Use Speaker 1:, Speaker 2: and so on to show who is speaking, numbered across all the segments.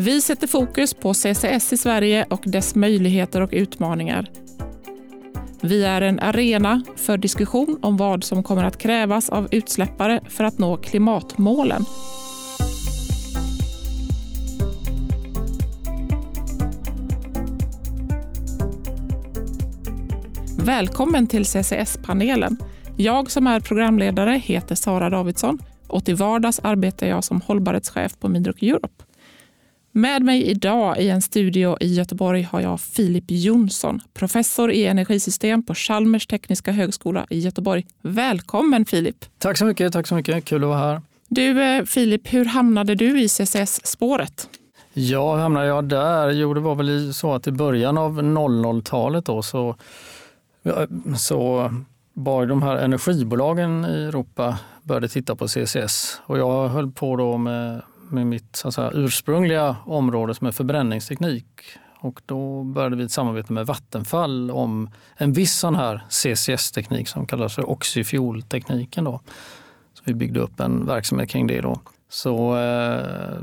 Speaker 1: Vi sätter fokus på CCS i Sverige och dess möjligheter och utmaningar. Vi är en arena för diskussion om vad som kommer att krävas av utsläppare för att nå klimatmålen. Välkommen till CCS-panelen. Jag som är programledare heter Sara Davidsson och till vardags arbetar jag som hållbarhetschef på Midrock Europe. Med mig idag i en studio i Göteborg har jag Filip Jonsson, professor i energisystem på Chalmers tekniska högskola i Göteborg. Välkommen Filip!
Speaker 2: Tack så mycket, tack så mycket. kul att vara här.
Speaker 1: Du eh, Filip, hur hamnade du i CCS-spåret?
Speaker 2: Ja, hur hamnade jag där? Jo, det var väl så att i början av 00-talet då så, så var de här energibolagen i Europa började titta på CCS och jag höll på då med med mitt så säga, ursprungliga område som är förbränningsteknik. Och då började vi ett samarbete med Vattenfall om en viss sån här CCS-teknik som kallas för oxyfueltekniken. Då. Så vi byggde upp en verksamhet kring det. Då. Så eh,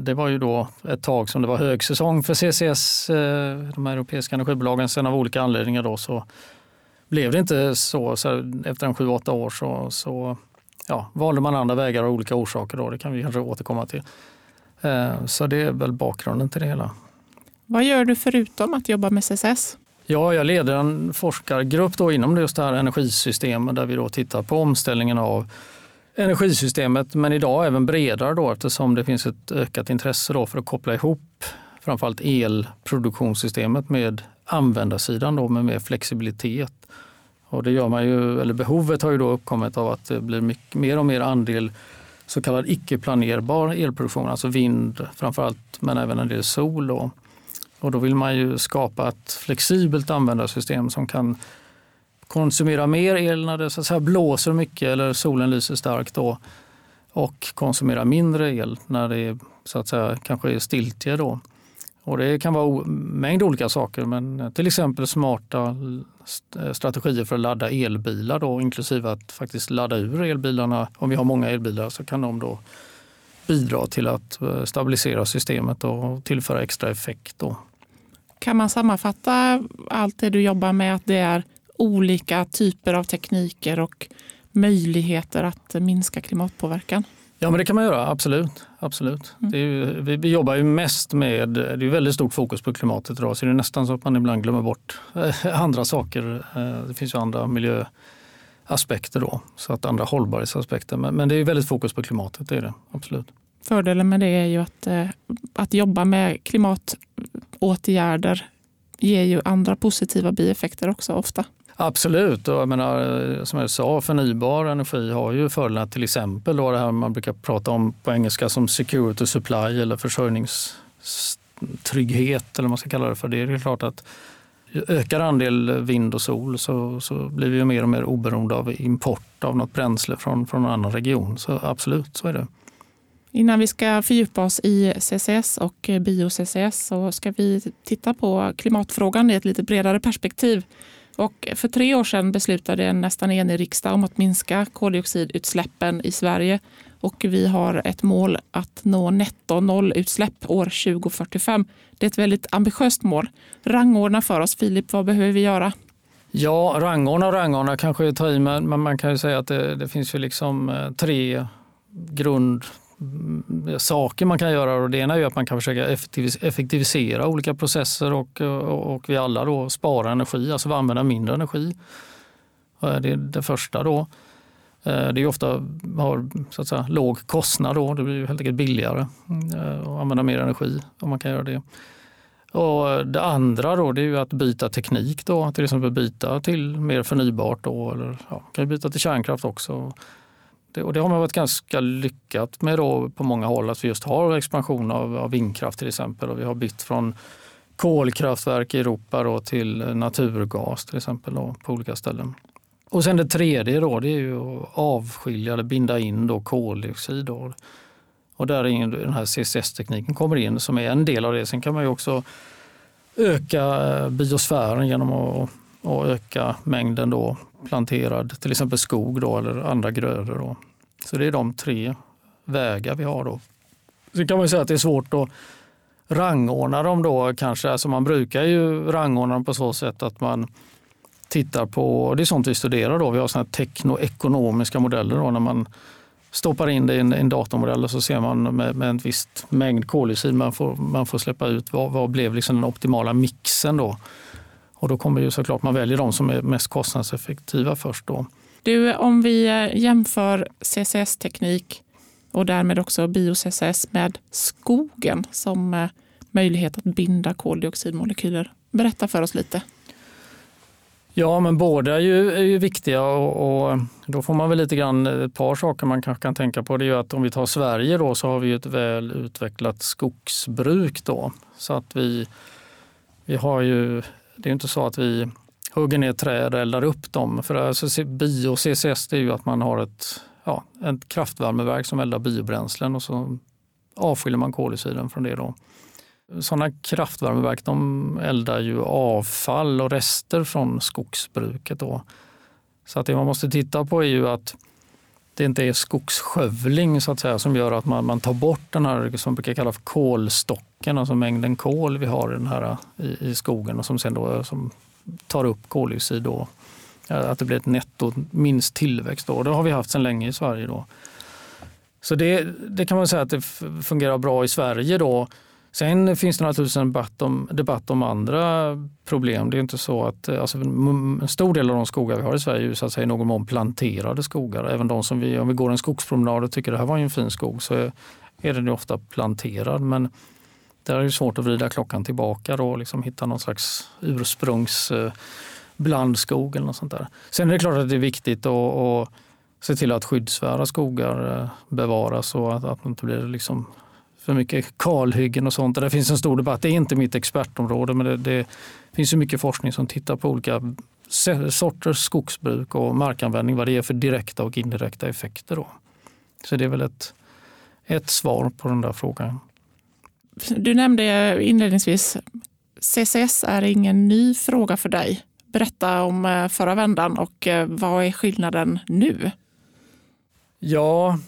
Speaker 2: det var ju då ett tag som det var högsäsong för CCS, eh, de här europeiska energibolagen. Sen av olika anledningar då så blev det inte så. så efter en sju, åtta år så, så ja, valde man andra vägar av olika orsaker. Då, det kan vi kanske återkomma till. Eh, så det är väl bakgrunden till det hela.
Speaker 1: Vad gör du förutom att jobba med CCS?
Speaker 2: Ja, jag leder en forskargrupp då inom just det här energisystemet där vi då tittar på omställningen av energisystemet, men idag även bredare då, eftersom det finns ett ökat intresse då för att koppla ihop framförallt elproduktionssystemet med användarsidan då, med mer flexibilitet och det gör man ju, eller behovet har ju då uppkommit av att det blir mycket, mer och mer andel så kallad icke-planerbar elproduktion, alltså vind framförallt, men även en del sol. Då. Och då vill man ju skapa ett flexibelt användarsystem som kan konsumera mer el när det så att säga, blåser mycket eller solen lyser starkt då, och konsumera mindre el när det så att säga, kanske är stiltje. Då. Och det kan vara en mängd olika saker, men till exempel smarta eh, strategier för att ladda elbilar, då, inklusive att faktiskt ladda ur elbilarna. Om vi har många elbilar så kan de då bidra till att eh, stabilisera systemet och tillföra extra effekt. Då.
Speaker 1: Kan man sammanfatta allt det du jobbar med att det är olika typer av tekniker och möjligheter att minska klimatpåverkan?
Speaker 2: Ja, men det kan man göra. Absolut. absolut. Mm. Ju, vi, vi, jobbar ju mest med, det är väldigt stort fokus på klimatet idag, så det är nästan så att man ibland glömmer bort eh, andra saker. Eh, det finns ju andra miljöaspekter då, så att andra hållbarhetsaspekter. Men, men det är väldigt fokus på klimatet, det är det. Absolut.
Speaker 1: Fördelen med det är ju att, eh, att jobba med klimatåtgärder ger ju andra positiva bieffekter också ofta.
Speaker 2: Absolut, och jag menar, som jag sa, förnybar energi har ju fördelar. Till exempel då det här man brukar prata om på engelska som security supply eller försörjningstrygghet eller vad man ska kalla det för. Det är klart att ökar andel vind och sol så, så blir vi mer och mer oberoende av import av något bränsle från, från en annan region. Så absolut, så är det.
Speaker 1: Innan vi ska fördjupa oss i CCS och bio-CCS så ska vi titta på klimatfrågan i ett lite bredare perspektiv. Och för tre år sedan beslutade en nästan enig riksdag om att minska koldioxidutsläppen i Sverige. Och vi har ett mål att nå netto nollutsläpp år 2045. Det är ett väldigt ambitiöst mål. Rangordna för oss, Filip, vad behöver vi göra?
Speaker 2: Ja, rangordna och rangordna kanske är ta i, men man kan ju säga att det, det finns ju liksom eh, tre grund Mm, saker man kan göra. Och det ena är att man kan försöka effektivisera olika processer och, och, och vi alla då spara energi, alltså använda mindre energi. Eh, det är det första. då. Eh, det är ofta har så att säga, låg kostnad då. Det blir helt enkelt billigare eh, att använda mer energi om man kan göra det. Och det andra då, det är att byta teknik, då, till exempel byta till mer förnybart då, eller ja, kan byta till kärnkraft också. Det, och det har man varit ganska lyckat med då på många håll, att vi just har expansion av, av vindkraft till exempel. Och vi har bytt från kolkraftverk i Europa då till naturgas till exempel då, på olika ställen. Och sen det tredje då, det är ju att avskilja eller binda in då koldioxid. Då. Och där är den här CCS-tekniken kommer in som är en del av det. Sen kan man ju också öka eh, biosfären genom att, och öka mängden då planterad, till exempel skog då, eller andra grödor. Då. Så det är de tre vägar vi har. Då. Sen kan man säga att det är svårt att rangordna dem då kanske. Alltså man brukar ju rangordna dem på så sätt att man tittar på, det är sånt vi studerar då, vi har såna teknoekonomiska modeller då när man stoppar in det i en, en datormodell och så ser man med, med en viss mängd koldioxid man får, man får släppa ut, vad, vad blev liksom den optimala mixen då? Och då kommer ju såklart man väljer de som är mest kostnadseffektiva först då.
Speaker 1: Du, om vi eh, jämför CCS-teknik och därmed också bio-CCS med skogen som eh, möjlighet att binda koldioxidmolekyler. Berätta för oss lite.
Speaker 2: Ja, men båda är ju, är ju viktiga och, och, då får man väl lite grann ett par saker man kanske kan tänka på. Det är ju att om vi tar Sverige då så har vi ett väl utvecklat skogsbruk då. Så att vi, vi har ju, det är inte så att vi hugger ner träd och eldar upp dem. För alltså, bio-CCS är ju att man har ett, ja, ett kraftvärmeverk som eldar biobränslen och så avskiljer man koldioxiden från det. Då. Sådana kraftvärmeverk de eldar ju avfall och rester från skogsbruket. Då. Så att det man måste titta på är ju att det inte är skogsskövling så att säga, som gör att man, man tar bort den här som brukar kallas för kolstocken, alltså mängden kol vi har i, den här, i, i skogen och som sen då som tar upp koldioxid. Då. Eh, att det blir ett netto minst tillväxt. Då. Det har vi haft sedan länge i Sverige. Då. Så det, det kan man säga att det fungerar bra i Sverige. då. Sen finns det naturligtvis en debatt om, debatt om andra problem. Det är inte så att eh, alltså, en stor del av de skogar vi har i Sverige är så att säga, i någon mån planterade skogar. Även de som vi, om vi går en skogspromenad och tycker det här var en fin skog så är, den den ofta planterad. Men där är det svårt att vrida klockan tillbaka då och liksom hitta någon slags ursprungsblandskog eh, eller något sånt där. Sen är det klart att det är viktigt att, att se till att skyddsvärda skogar eh, bevaras och att, att det inte blir liksom för mycket kalhyggen och sånt. Det finns en stor debatt. Det är inte mitt expertområde men det, det finns ju mycket forskning som tittar på olika sorters skogsbruk och markanvändning, vad det är för direkta och indirekta effekter. Då. Så det är väl ett, ett svar på den där frågan.
Speaker 1: Du nämnde inledningsvis CCS är ingen ny fråga för dig. Berätta om eh, förra vändan och eh, vad är skillnaden nu?
Speaker 2: Ja,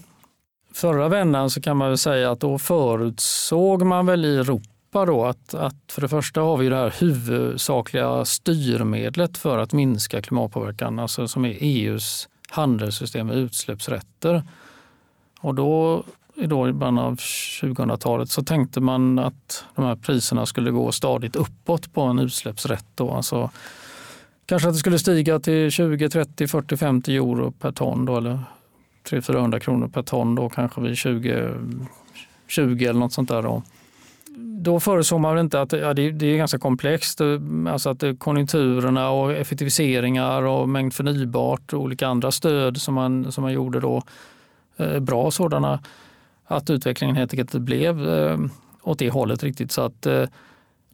Speaker 2: förra vändan så kan man väl säga att då förutsåg man väl i Europa då att, att för det första har vi det här huvudsakliga styrmedlet för att minska klimatpåverkan, alltså som är EUs handelssystem med utsläppsrätter. Och då då i början av 2000-talet så tänkte man att de här priserna skulle gå stadigt uppåt på en utsläppsrätt. Då. Alltså, kanske att det skulle stiga till 20, 30, 40, 50 euro per ton då, eller 300-400 kronor per ton då kanske vid 20, 20 eller något sånt där. Då. Då förutsåg man väl inte att ja, det, det, är ganska komplext. Eh, alltså att eh, konjunkturerna och effektiviseringar och mängd förnybart och olika andra stöd som man, som man gjorde då, eh, bra sådana att utvecklingen helt enkelt blev eh, åt det hållet riktigt. Så att eh,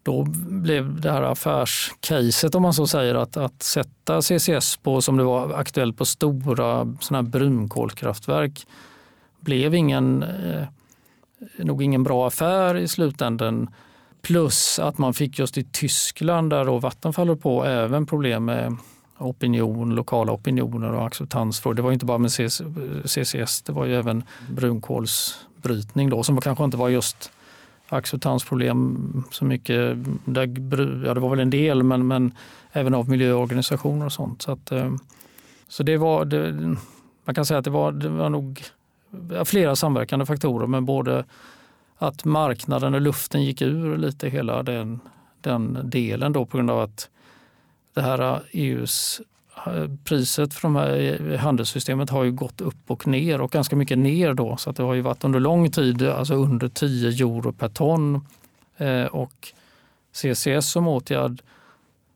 Speaker 2: då blev det här affärscaset om man så säger att, att sätta CCS på som det var aktuellt på stora såna här brunkolskraftverk blev ingen, eh, nog ingen bra affär i slutändan. Plus att man fick just i Tyskland där då Vattenfall på även problem med opinion, lokala opinioner och acceptansfrågor. Det var inte bara med CCS, eh, det var ju även brunkols brytning då som kanske inte var just acceptansproblem så mycket. ja, det var väl en del, men, men även av miljöorganisationer och sånt. Så, att, eh, så det var, det, man kan säga att det var, det var nog flera samverkande faktorer, men både att marknaden och luften gick ur lite hela den, den delen då på grund av att det här eh, EUs priset för de här eh, handelssystemet har ju gått upp och ner och ganska mycket ner då. Så att det har ju varit under lång tid alltså under 10 euro per ton. Eh, och CCS som åtgärd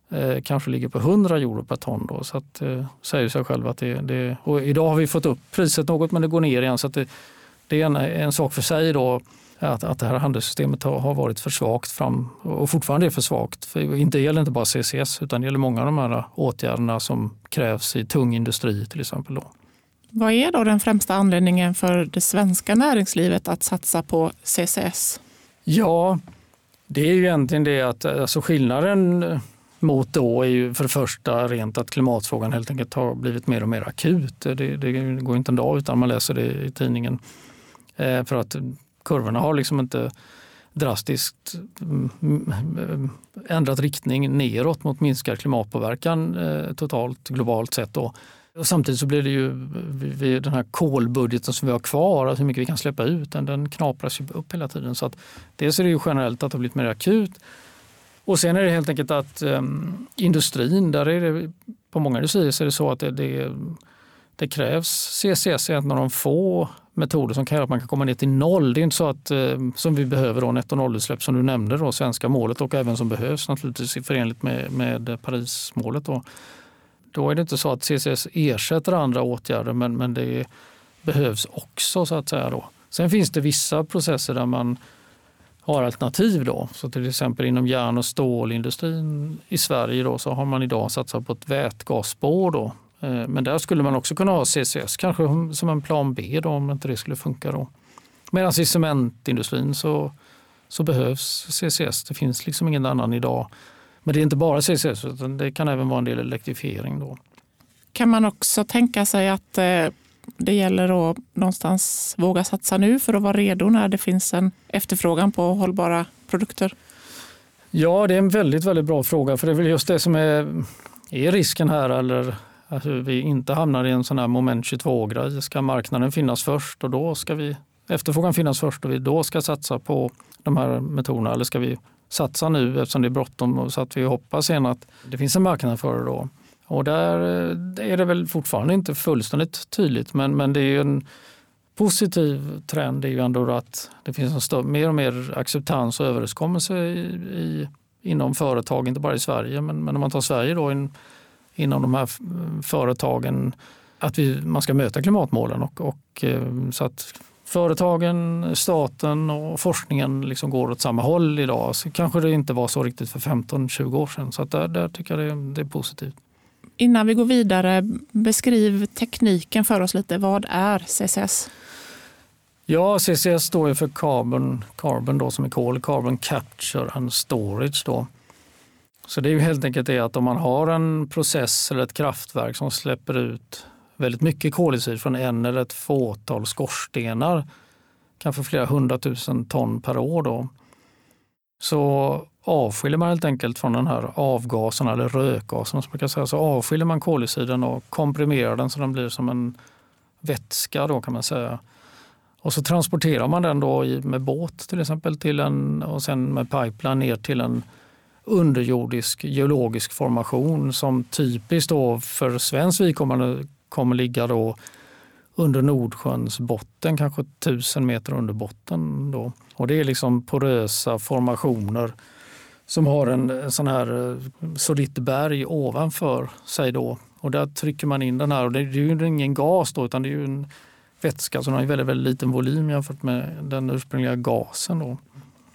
Speaker 2: eh, kanske ligger på 100 euro per ton. Då, så att, eh, säger sig själv att det, det, och idag har vi fått upp priset något men det går ner igen. Så det, det är en, en sak för sig. då att, att det här handelssystemet har, har varit för svagt fram och fortfarande är för svagt. För det gäller inte bara CCS utan det gäller många av de här åtgärderna som krävs i tung industri till exempel. Då.
Speaker 1: Vad är då den främsta anledningen för det svenska näringslivet att satsa på CCS?
Speaker 2: Ja, det är ju egentligen det att alltså skillnaden mot då är ju för det första rent att klimatfrågan helt enkelt har blivit mer och mer akut. Det, det går inte en dag utan man läser det i tidningen. Eh, för att kurvorna har liksom inte drastiskt mm, mm, ändrat riktning neråt mot minskad klimatpåverkan eh, totalt globalt sett. Då. Och samtidigt så blir det ju den här kolbudgeten som vi har kvar, alltså hur mycket vi kan släppa ut, den, den knapras ju upp hela tiden. Så att dels är det ju generellt att det har blivit mer akut och sen är det helt enkelt att um, industrin, där är det på många industrier så är det så att det, det, det krävs CCS, en av de få metoder som kan göra att man kan komma ner till noll. Det är inte så att eh, som vi behöver då, netto nollutsläpp som du nämnde, då, svenska målet och även som behövs naturligtvis förenligt med, med Parismålet. Då. då är det inte så att CCS ersätter andra åtgärder men, men det behövs också så att säga. Då. Sen finns det vissa processer där man har alternativ. Då. Så till exempel inom järn och stålindustrin i Sverige då, så har man idag satsat på ett vätgasspår. Då. Eh, men där skulle man också kunna ha CCS, kanske som en plan B då, om inte det skulle funka. Då. Medan i cementindustrin så, så behövs CCS. Det finns liksom ingen annan idag. Men det är inte bara CCS, utan det kan även vara en del elektrifiering. Då.
Speaker 1: Kan man också tänka sig att eh, det gäller att någonstans våga satsa nu för att vara redo när det finns en efterfrågan på hållbara produkter?
Speaker 2: Ja, det är en väldigt, väldigt bra fråga. För det är väl just det som är, är risken här. Eller hur vi inte hamnar i en sån här moment 22-grej. Ska marknaden finnas först och då ska vi efterfrågan finnas först och vi då ska satsa på de här metoderna? Eller ska vi satsa nu eftersom det är bråttom så att vi hoppas sen att det finns en marknad för det då? Och där eh, är det väl fortfarande inte fullständigt tydligt men, men det är ju en positiv trend är ju ändå att det finns en större, mer och mer acceptans och överenskommelse i, i, inom företag, inte bara i Sverige men, men om man tar Sverige då en, inom de här företagen att vi, man ska möta klimatmålen och, och eh, så att företagen, staten och forskningen liksom går åt samma håll idag. Så kanske det inte var så riktigt för 15-20 år sedan. Så att där, där tycker jag det, det är positivt.
Speaker 1: Innan vi går vidare, beskriv tekniken för oss lite. Vad är CCS?
Speaker 2: Ja, CCS står för carbon, carbon då, som är kol, carbon capture and storage. Då. Så det är ju helt enkelt det att om man har en process eller ett kraftverk som släpper ut väldigt mycket koldioxid från en eller ett fåtal skorstenar, kanske flera hundratusen ton per år, då, så avskiljer man helt enkelt från den här avgasen eller rökgasen som man kan säga, så avskiljer man koldioxiden och komprimerar den så den blir som en vätska då kan man säga. Och så transporterar man den då med båt till exempel till en, och sen med pipeline ner till en underjordisk geologisk formation som typiskt då för svensk vidkommande kommer ligga då under Nordsjöns botten, kanske tusen meter under botten. Då. Och det är liksom porösa formationer som har en sån här eh, solitt berg ovanför sig. Då. Och där trycker man in den här och det är ju ingen gas då, utan det är ju en vätska som har en väldigt, väldigt liten volym jämfört med den ursprungliga gasen. Då.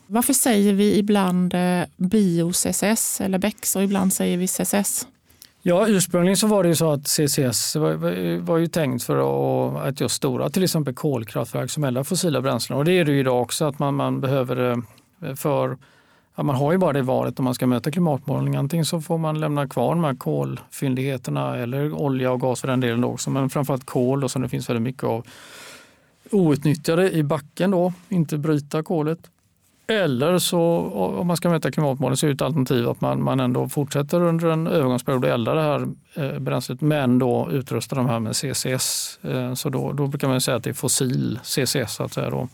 Speaker 1: Varför säger vi ibland eh, bio-CCS eller BEX och ibland säger vi CCS?
Speaker 2: Ja, ursprungligen så var det ju så att CCS var, var ju tänkt för att, just stora till exempel kolkraftverk som eldar fossila bränslen. Och det är det ju idag också att man, man behöver eh, för Ja, man har ju bara det valet om man ska möta klimatmålen. Antingen så får man lämna kvar de här kolfyndigheterna eller olja och gas för den delen också. Men framförallt kol och som det finns väldigt mycket av outnyttjade i backen då, inte bryta kolet. Eller så om man ska mäta klimatmålen så är ett alternativ att man, man ändå fortsätter under en övergångsperiod att elda det här eh, bränslet men då utrustar de här med CCS. Eh, så då, då brukar man säga att det är fossil CCS. Så att säga då.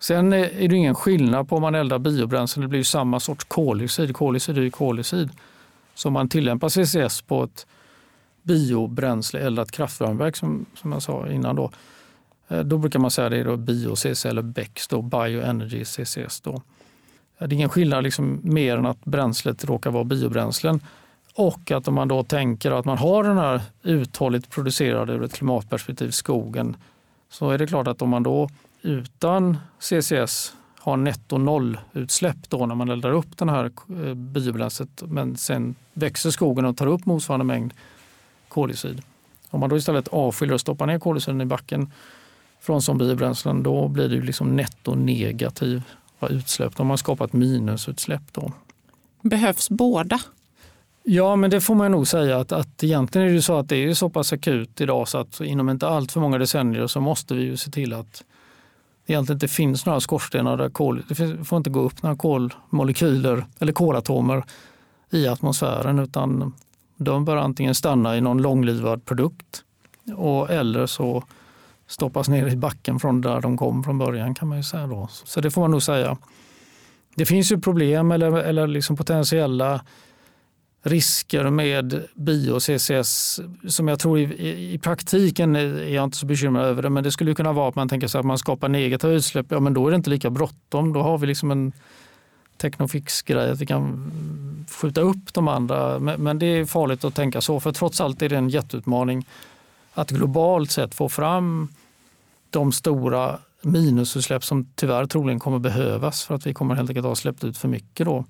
Speaker 2: Sen eh, är det ingen skillnad på om man eldar biobränslen, det blir samma sorts koldioxid. Koldioxid är ju koldioxid. Så om man tillämpar CCS på ett biobränsle eldat kraftvärmeverk som, som jag sa innan då, eh, Eh, då brukar man säga det är bio-CCS eller BECCS, då, Bioenergy CCS. Då. Eh, det är ingen skillnad liksom mer än att bränslet råkar vara biobränslen och att om man då tänker att man har den här uthålligt producerade ur ett klimatperspektiv skogen så är det klart att om man då utan CCS har netto nollutsläpp då när man eldar upp den här eh, biobränslet men sen växer skogen och tar upp motsvarande mängd koldioxid. Om man då istället avskiljer och stoppar ner koldioxiden i backen från som biobränslen då blir det liksom netto negativa utsläpp. De har skapat minusutsläpp. Då.
Speaker 1: Behövs båda?
Speaker 2: Ja, men det får man nog säga att, att egentligen är det så att det är så pass akut idag så att inom inte allt för många decennier så måste vi ju se till att egentligen inte finns några skorstenar där kol, det får inte gå upp några kolmolekyler eller kolatomer i atmosfären utan de bör antingen stanna i någon långlivad produkt och, eller så stoppas ner i backen från där de kom från början kan man ju säga. Då. Så det får man nog säga. Det finns ju problem eller, eller liksom potentiella risker med bio-CCS som jag tror i, i, i, praktiken är jag inte så bekymrad över det. Men det skulle kunna vara att man tänker sig att man skapar negativa utsläpp. Ja, men då är det inte lika bråttom. Då har vi liksom en Technofix-grej att vi kan skjuta upp de andra. Men, men det är farligt att tänka så för trots allt är det en jätteutmaning att globalt sett få fram de stora minusutsläpp som tyvärr troligen kommer behövas för att vi kommer helt enkelt ha släppt ut för mycket. Då.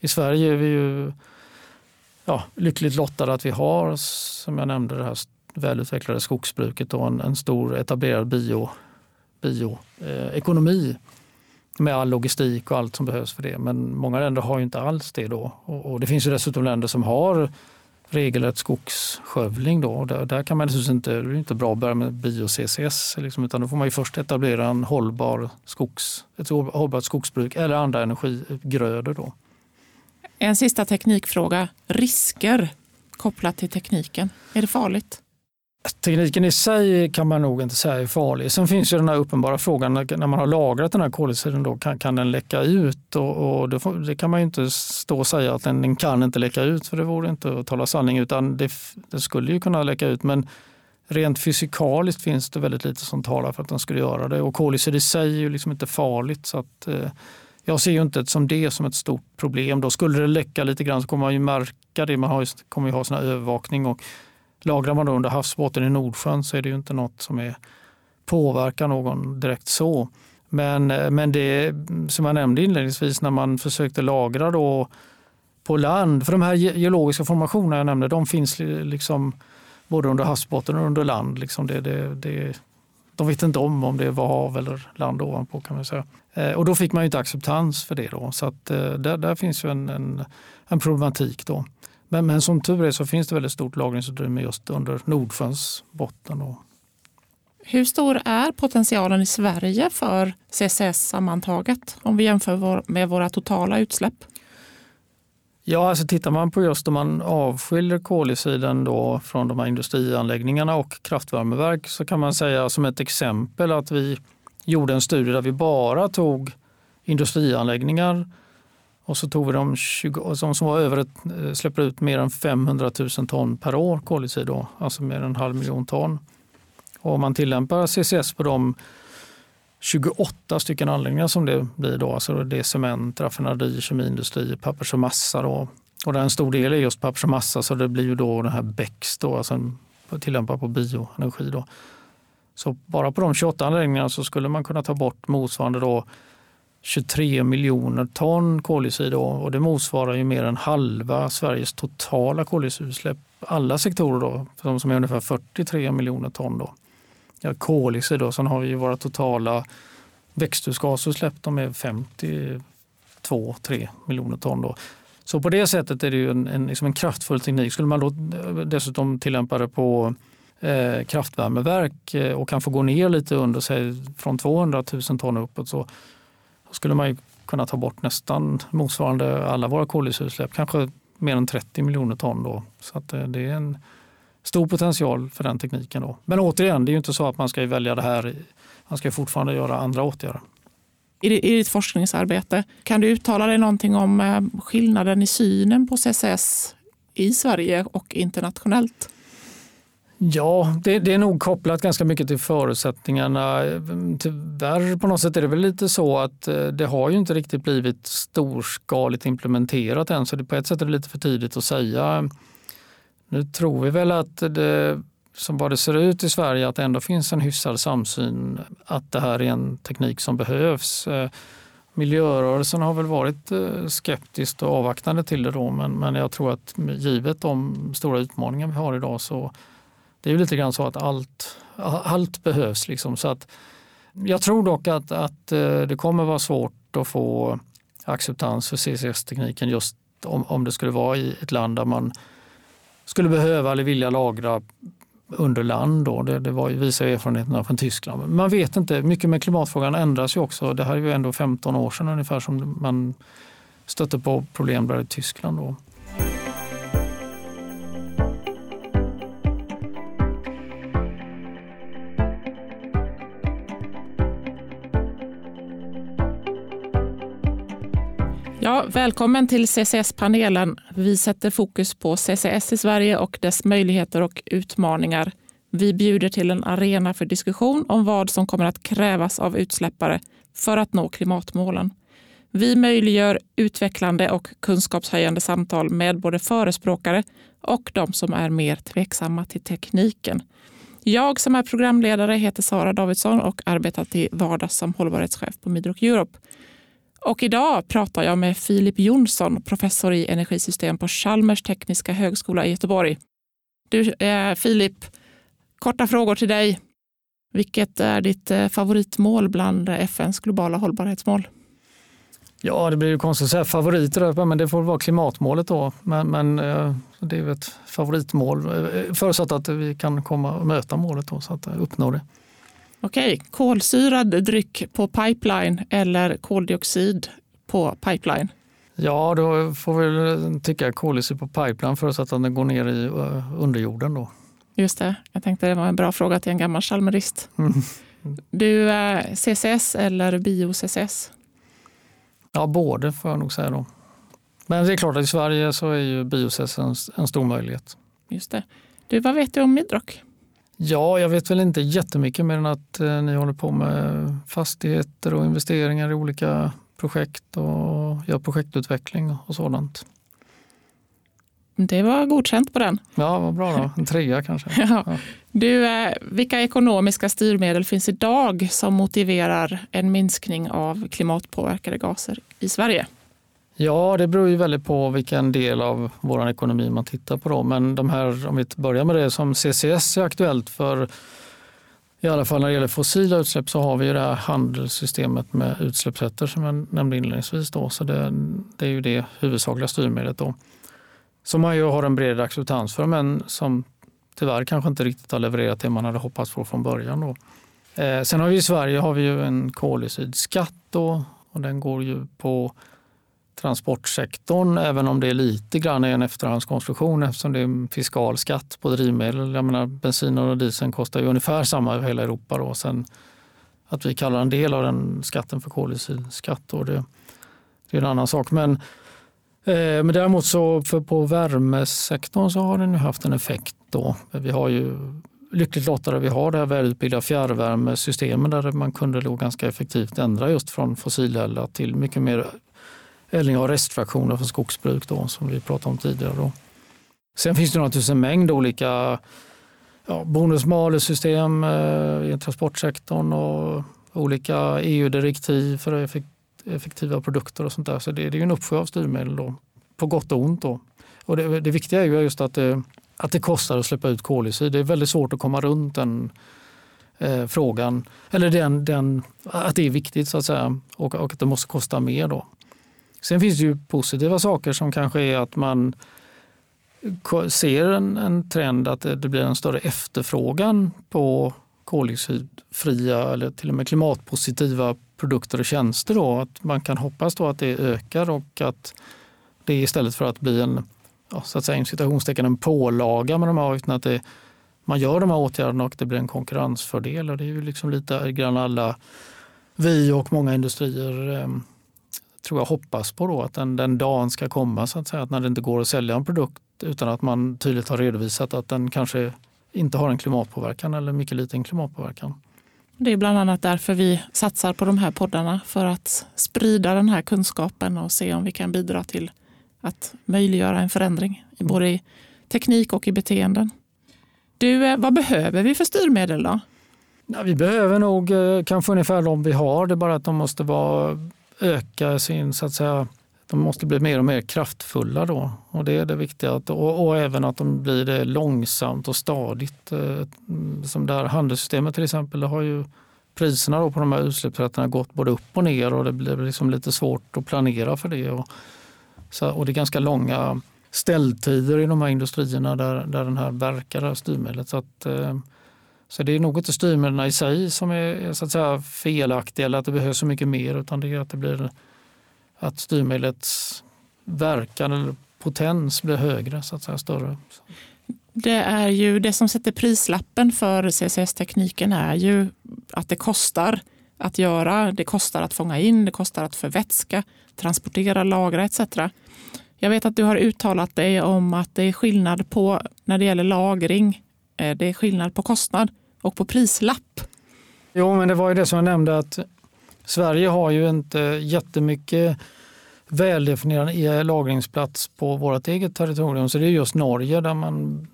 Speaker 2: I Sverige är vi ju ja, lyckligt lottade att vi har, som jag nämnde, det här välutvecklade skogsbruket och en, en stor etablerad bioekonomi bio, eh, med all logistik och allt som behövs för det. Men många länder har ju inte alls det då. Och, och det finns ju dessutom länder som har regelrätt skogsskövling. Då. Där, där, kan man inte, det är inte bra att börja med bio-CCS, liksom, utan då får man ju först etablera en hållbar skogs, ett hållbart skogsbruk eller andra energigrödor. Då.
Speaker 1: En sista teknikfråga. Risker kopplat till tekniken. Är det farligt?
Speaker 2: Tekniken i sig kan man nog inte säga är farlig. Sen finns ju den här uppenbara frågan när man har lagrat den här koldioxiden då kan, kan den läcka ut? Och, och det, får, det, kan man ju inte stå och säga att den, den, kan inte läcka ut för det vore inte att tala sanning utan det, det, skulle ju kunna läcka ut men rent fysikaliskt finns det väldigt lite som talar för att den skulle göra det och koldioxid i sig är ju liksom inte farligt så att eh, jag ser ju inte som det som ett stort problem. Då skulle det läcka lite grann så kommer man ju märka det. Man har kommer ju ha sån övervakning och Lagrar man då under havsbotten i Nordsjön så är det ju inte något som är, påverkar någon direkt så. Men, eh, men det som jag nämnde inledningsvis när man försökte lagra då på land, för de här geologiska formationerna jag nämnde, de finns liksom både under havsbotten och under land. Liksom det, det, det, de vet inte om om det var hav eller land ovanpå kan man säga. Eh, och då fick man ju inte acceptans för det. Då. Så att, eh, där, där finns ju en, en, en problematik. Då. Men, men som tur är så finns det väldigt stort lagringsutrymme just under Nordsjöns botten. Då.
Speaker 1: Hur stor är potentialen i Sverige för CCS sammantaget om vi jämför med våra totala utsläpp?
Speaker 2: Ja, alltså tittar man på just om man avskiljer koldioxiden då från de här industrianläggningarna och kraftvärmeverk så kan man säga som ett exempel att vi gjorde en studie där vi bara tog industrianläggningar och så tog vi de 20, som, som var över ett, eh, släpper ut mer än 500 000 ton per år koldioxid, då, alltså mer än en halv miljon ton. Och om man tillämpar CCS på de 28 stycken anläggningar som det blir då, alltså det är cement, raffinaderi, kemiindustri, pappers och massa. Då. Och där en stor del är just pappers och massa så det blir ju då den här BEX då, alltså tillämpad på bioenergi. Då. Så bara på de 28 anläggningarna så skulle man kunna ta bort motsvarande då 23 miljoner ton koldioxid och det motsvarar ju mer än halva Sveriges totala koldioxidutsläpp. Alla sektorer då, de som är ungefär 43 miljoner ton. Då. Ja, koldioxid då, sen har vi ju våra totala växthusgasutsläpp, de är 52-3 miljoner ton. Då. Så på det sättet är det ju en, en, liksom en kraftfull teknik. Skulle man då eh, dessutom tillämpa det på eh, kraftvärmeverk eh, och kan få gå ner lite under, säg från 200 000 ton uppåt, så skulle man kunna ta bort nästan motsvarande alla våra koldioxidutsläpp, kanske mer än 30 miljoner ton. Då. Så att eh, det är en stor potential för den tekniken. Då. Men återigen, det är ju inte så att man ska välja det här. Man ska fortfarande göra andra åtgärder.
Speaker 1: I ditt forskningsarbete, kan du uttala dig någonting om eh, skillnaden i synen på CCS i Sverige och internationellt?
Speaker 2: Ja, det, det, är nog kopplat ganska mycket till förutsättningarna. Tyvärr på något sätt är det väl lite så att eh, det har ju inte riktigt blivit storskaligt implementerat än så det, på ett sätt är det lite för tidigt att säga. Nu tror vi väl att det, som vad det ser ut i Sverige, att det ändå finns en hyfsad samsyn att det här är en teknik som behövs. Eh, miljörörelsen har väl varit eh, skeptiskt och avvaktande till det då men, men jag tror att givet de stora utmaningar vi har idag så det är ju lite grann så att allt, allt behövs. Liksom. Så att, jag tror dock att, att eh, det kommer vara svårt att få acceptans för CCS-tekniken just om, om det skulle vara i ett land där man skulle behöva eller vilja lagra under land. Då. Det, det var visar erfarenheterna från Tyskland. Man vet inte, mycket med klimatfrågan ändras ju också. Det här är ju ändå 15 år sedan ungefär som man stötte på problem där i Tyskland. Då.
Speaker 1: Ja, välkommen till CCS-panelen. Vi sätter fokus på CCS i Sverige och dess möjligheter och utmaningar. Vi bjuder till en arena för diskussion om vad som kommer att krävas av utsläppare för att nå klimatmålen. Vi möjliggör utvecklande och kunskapshöjande samtal med både förespråkare och de som är mer tveksamma till tekniken. Jag som är programledare heter Sara Davidsson och arbetar till vardags som hållbarhetschef på Midrock Europe. Och idag pratar jag med Filip Jonsson, professor i energisystem på Chalmers tekniska högskola i Göteborg. Du, eh, Filip, korta frågor till dig. Vilket är ditt eh, favoritmål bland FNs globala hållbarhetsmål?
Speaker 2: Ja, det blir ju konstigt att säga favoriter, eh, men det får vara klimatmålet då. Men, men eh, det är ett favoritmål, förutsatt att vi kan komma och möta målet då, så att uppnå det.
Speaker 1: Okej, kolsyrad dryck på pipeline eller koldioxid på pipeline?
Speaker 2: Ja, då får vi tycka koldioxid på pipeline förutsatt att den går ner i underjorden. Då.
Speaker 1: Just det, jag tänkte det var en bra fråga till en gammal chalmerist. Mm. Du, CCS eller bio-CCS?
Speaker 2: Ja, både får jag nog säga. Då. Men det är klart att i Sverige så är ju bio-CCS en, en stor möjlighet.
Speaker 1: Just det. Du, vad vet du om Midrock?
Speaker 2: Ja, jag vet väl inte jättemycket mer än att eh, ni håller på med fastigheter och investeringar i olika projekt och gör projektutveckling och sådant.
Speaker 1: Det var godkänt på den.
Speaker 2: Ja, vad bra då. En trea kanske.
Speaker 1: ja. Du, eh, vilka ekonomiska styrmedel finns idag som motiverar en minskning av klimatpåverkade gaser i Sverige?
Speaker 2: Ja, det beror ju väldigt på vilken del av vår ekonomi man tittar på. Då. Men de här, om vi börjar med det som CCS är aktuellt för, i alla fall när det gäller fossila utsläpp så har vi ju det här handelssystemet med utsläppsrätter som jag nämnde inledningsvis. Då. Så det, det är ju det huvudsakliga styrmedlet. Då. Som man ju har en bred acceptans för men som tyvärr kanske inte riktigt har levererat det man hade hoppats på från början. Då. Eh, sen har vi i Sverige har vi ju en koldioxidskatt då, och den går ju på transportsektorn, även om det är lite grann en efterhandskonstruktion eftersom det är en fiskal skatt på drivmedel. Jag menar, bensin och diesel kostar ju ungefär samma i hela Europa. Då. Sen att vi kallar en del av den skatten för koldioxidskatt, det, det är en annan sak. Men, eh, men däremot så för på värmesektorn så har den ju haft en effekt. Då. Vi har ju lyckligt lottade vi har det här välutbyggda fjärrvärmesystemet där man kunde då ganska effektivt ändra just från fossileldat till mycket mer eller ja, restfraktioner från skogsbruk då, som vi pratade om tidigare. Då. Sen finns det naturligtvis en mängd olika ja, bonus-malus-system eh, i transportsektorn och olika EU-direktiv för effektiva produkter och sånt där. Så det, det är en uppsjö av styrmedel då, på gott och ont. Då. Och det, det viktiga är ju just att det, att det kostar att släppa ut koldioxid. Det är väldigt svårt att komma runt den eh, frågan, eller den, den, att det är viktigt så att säga och, och att det måste kosta mer. Då. Sen finns det ju positiva saker som kanske är att man ser en, en trend att det, det blir en större efterfrågan på koldioxidfria eller till och med klimatpositiva produkter och tjänster. Då. Att man kan hoppas då att det ökar och att det istället för att bli en, ja, så att säga, citationstecken, en pålaga med de här avgifterna, att det, man gör de här åtgärderna och det blir en konkurrensfördel. Och det är ju liksom lite grann alla vi och många industrier eh, tror jag hoppas på då, att den, den dagen ska komma så att säga, att när det inte går att sälja en produkt utan att man tydligt har redovisat att den kanske inte har en klimatpåverkan eller mycket liten klimatpåverkan.
Speaker 1: Det är bland annat därför vi satsar på de här poddarna, för att sprida den här kunskapen och se om vi kan bidra till att möjliggöra en förändring, både i teknik och i beteenden. Du, eh, vad behöver vi för styrmedel då?
Speaker 2: Ja, vi behöver nog eh, kanske ungefär de vi har, det är bara att de måste vara öka sin, så att säga, de måste bli mer och mer kraftfulla då. Och det är det viktiga. Och, och även att de blir det långsamt och stadigt. Eh, som det här handelssystemet till exempel, det har ju priserna då på de här utsläppsrätterna gått både upp och ner och det blir liksom lite svårt att planera för det. Och, så, och det är ganska långa ställtider i de här industrierna där, där den här verkar, det här styrmedlet. Så, att, eh, så det är nog inte styrmedlen i sig som är så att säga, felaktiga eller att det behövs så mycket mer utan det är att det blir att styrmedlets verkan eller potens blir högre, så att säga större.
Speaker 1: Det är ju det som sätter prislappen för CCS-tekniken är ju att det kostar att göra. Det kostar att fånga in, det kostar att förvätska, transportera, lagra etc. Jag vet att du har uttalat dig om att det är skillnad på när det gäller lagring. Eh, det är skillnad på kostnad och på prislapp.
Speaker 2: Jo, men det var ju det som jag nämnde att Sverige har ju inte jättemycket väldefinierad e- lagringsplats på vårt eget territorium. Så det är just Norge där man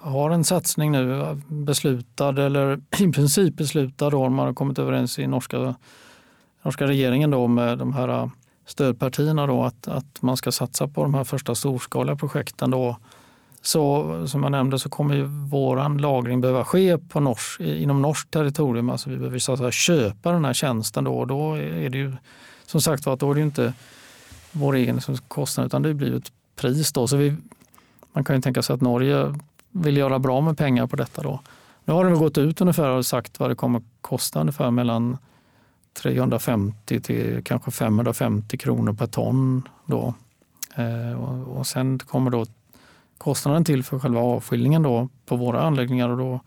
Speaker 2: har en satsning nu beslutad eller i princip beslutad då, man har kommit överens i norska, norska regeringen då med de här stödpartierna då, att, att man ska satsa på de här första storskaliga projekten. Då. Så som jag nämnde så kommer ju våran lagring behöva ske på norsk, inom norskt territorium. Alltså vi behöver så att säga, köpa den här tjänsten då och då är det ju som sagt att då är det ju inte vår egen kostnad utan det blir ett pris. Då. Så vi, man kan ju tänka sig att Norge vill göra bra med pengar på detta. Då. Nu har de gått ut ungefär och sagt vad det kommer kosta ungefär mellan 350 till kanske 550 kronor per ton. Då. Eh, och, och sen kommer då kostnaden till för själva avskiljningen då på våra anläggningar och då